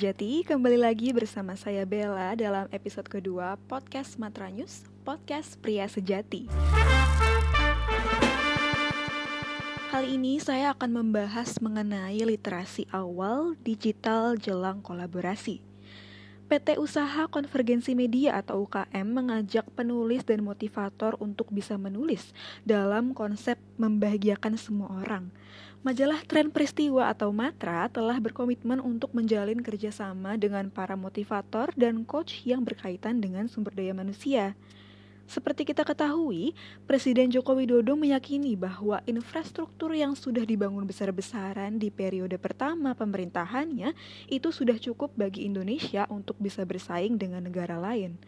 Sejati, kembali lagi bersama saya Bella dalam episode kedua podcast Matra News, podcast pria sejati. Kali ini saya akan membahas mengenai literasi awal digital jelang kolaborasi. PT Usaha Konvergensi Media atau UKM mengajak penulis dan motivator untuk bisa menulis dalam konsep membahagiakan semua orang. Majalah Tren Peristiwa atau Matra telah berkomitmen untuk menjalin kerjasama dengan para motivator dan coach yang berkaitan dengan sumber daya manusia. Seperti kita ketahui, Presiden Joko Widodo meyakini bahwa infrastruktur yang sudah dibangun besar-besaran di periode pertama pemerintahannya itu sudah cukup bagi Indonesia untuk bisa bersaing dengan negara lain.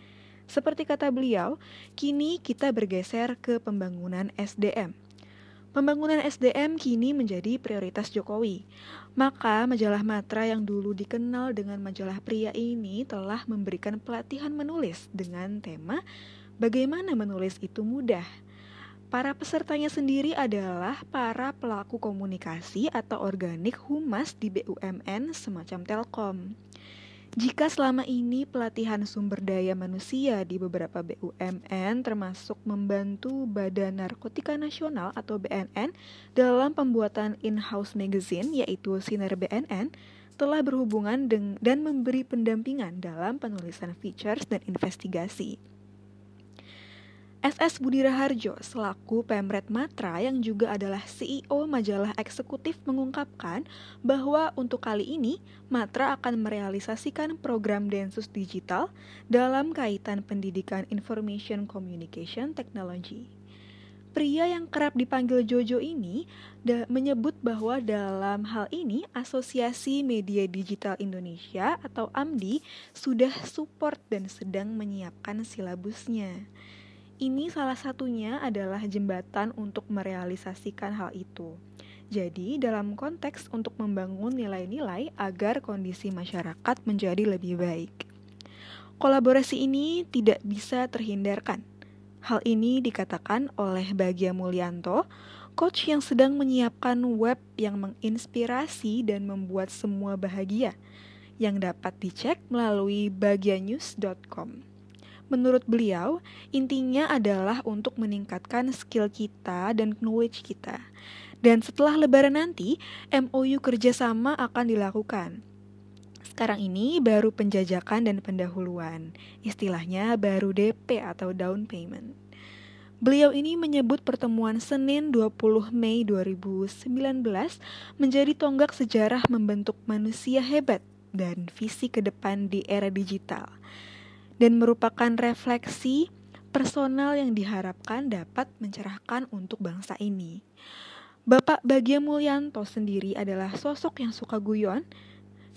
Seperti kata beliau, kini kita bergeser ke pembangunan SDM. Pembangunan SDM kini menjadi prioritas Jokowi. Maka majalah Matra yang dulu dikenal dengan majalah pria ini telah memberikan pelatihan menulis dengan tema Bagaimana menulis itu mudah? Para pesertanya sendiri adalah para pelaku komunikasi atau organik humas di BUMN semacam Telkom. Jika selama ini pelatihan sumber daya manusia di beberapa BUMN termasuk membantu Badan Narkotika Nasional atau BNN dalam pembuatan in-house magazine yaitu Sinar BNN, telah berhubungan dan memberi pendampingan dalam penulisan features dan investigasi. SS Budi Raharjo selaku Pemret Matra yang juga adalah CEO majalah eksekutif mengungkapkan bahwa untuk kali ini Matra akan merealisasikan program Densus Digital dalam kaitan pendidikan Information Communication Technology. Pria yang kerap dipanggil Jojo ini menyebut bahwa dalam hal ini Asosiasi Media Digital Indonesia atau AMDI sudah support dan sedang menyiapkan silabusnya. Ini salah satunya adalah jembatan untuk merealisasikan hal itu. Jadi, dalam konteks untuk membangun nilai-nilai agar kondisi masyarakat menjadi lebih baik. Kolaborasi ini tidak bisa terhindarkan. Hal ini dikatakan oleh Bagia Mulyanto, coach yang sedang menyiapkan web yang menginspirasi dan membuat semua bahagia, yang dapat dicek melalui bagianews.com. Menurut beliau, intinya adalah untuk meningkatkan skill kita dan knowledge kita. Dan setelah lebaran nanti, MOU kerjasama akan dilakukan. Sekarang ini baru penjajakan dan pendahuluan, istilahnya baru DP atau down payment. Beliau ini menyebut pertemuan Senin 20 Mei 2019 menjadi tonggak sejarah membentuk manusia hebat dan visi ke depan di era digital dan merupakan refleksi personal yang diharapkan dapat mencerahkan untuk bangsa ini. Bapak Bagia Mulyanto sendiri adalah sosok yang suka guyon.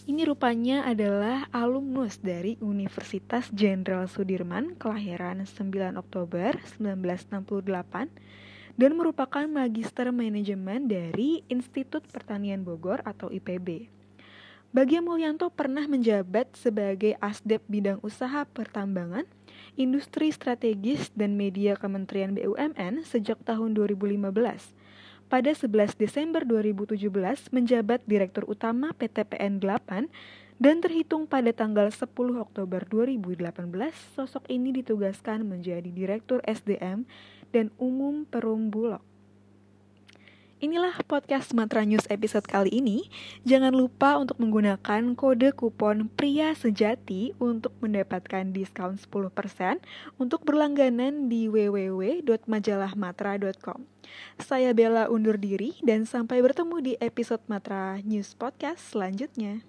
Ini rupanya adalah alumnus dari Universitas Jenderal Sudirman kelahiran 9 Oktober 1968 dan merupakan magister manajemen dari Institut Pertanian Bogor atau IPB. Bagia Mulyanto pernah menjabat sebagai Asdep Bidang Usaha Pertambangan, Industri Strategis dan Media Kementerian BUMN sejak tahun 2015. Pada 11 Desember 2017 menjabat Direktur Utama PT PN 8 dan terhitung pada tanggal 10 Oktober 2018 sosok ini ditugaskan menjadi Direktur SDM dan Umum Perum Bulog. Inilah podcast Matra News episode kali ini. Jangan lupa untuk menggunakan kode kupon pria sejati untuk mendapatkan diskon 10% untuk berlangganan di www.majalahmatra.com. Saya Bella undur diri dan sampai bertemu di episode Matra News Podcast selanjutnya.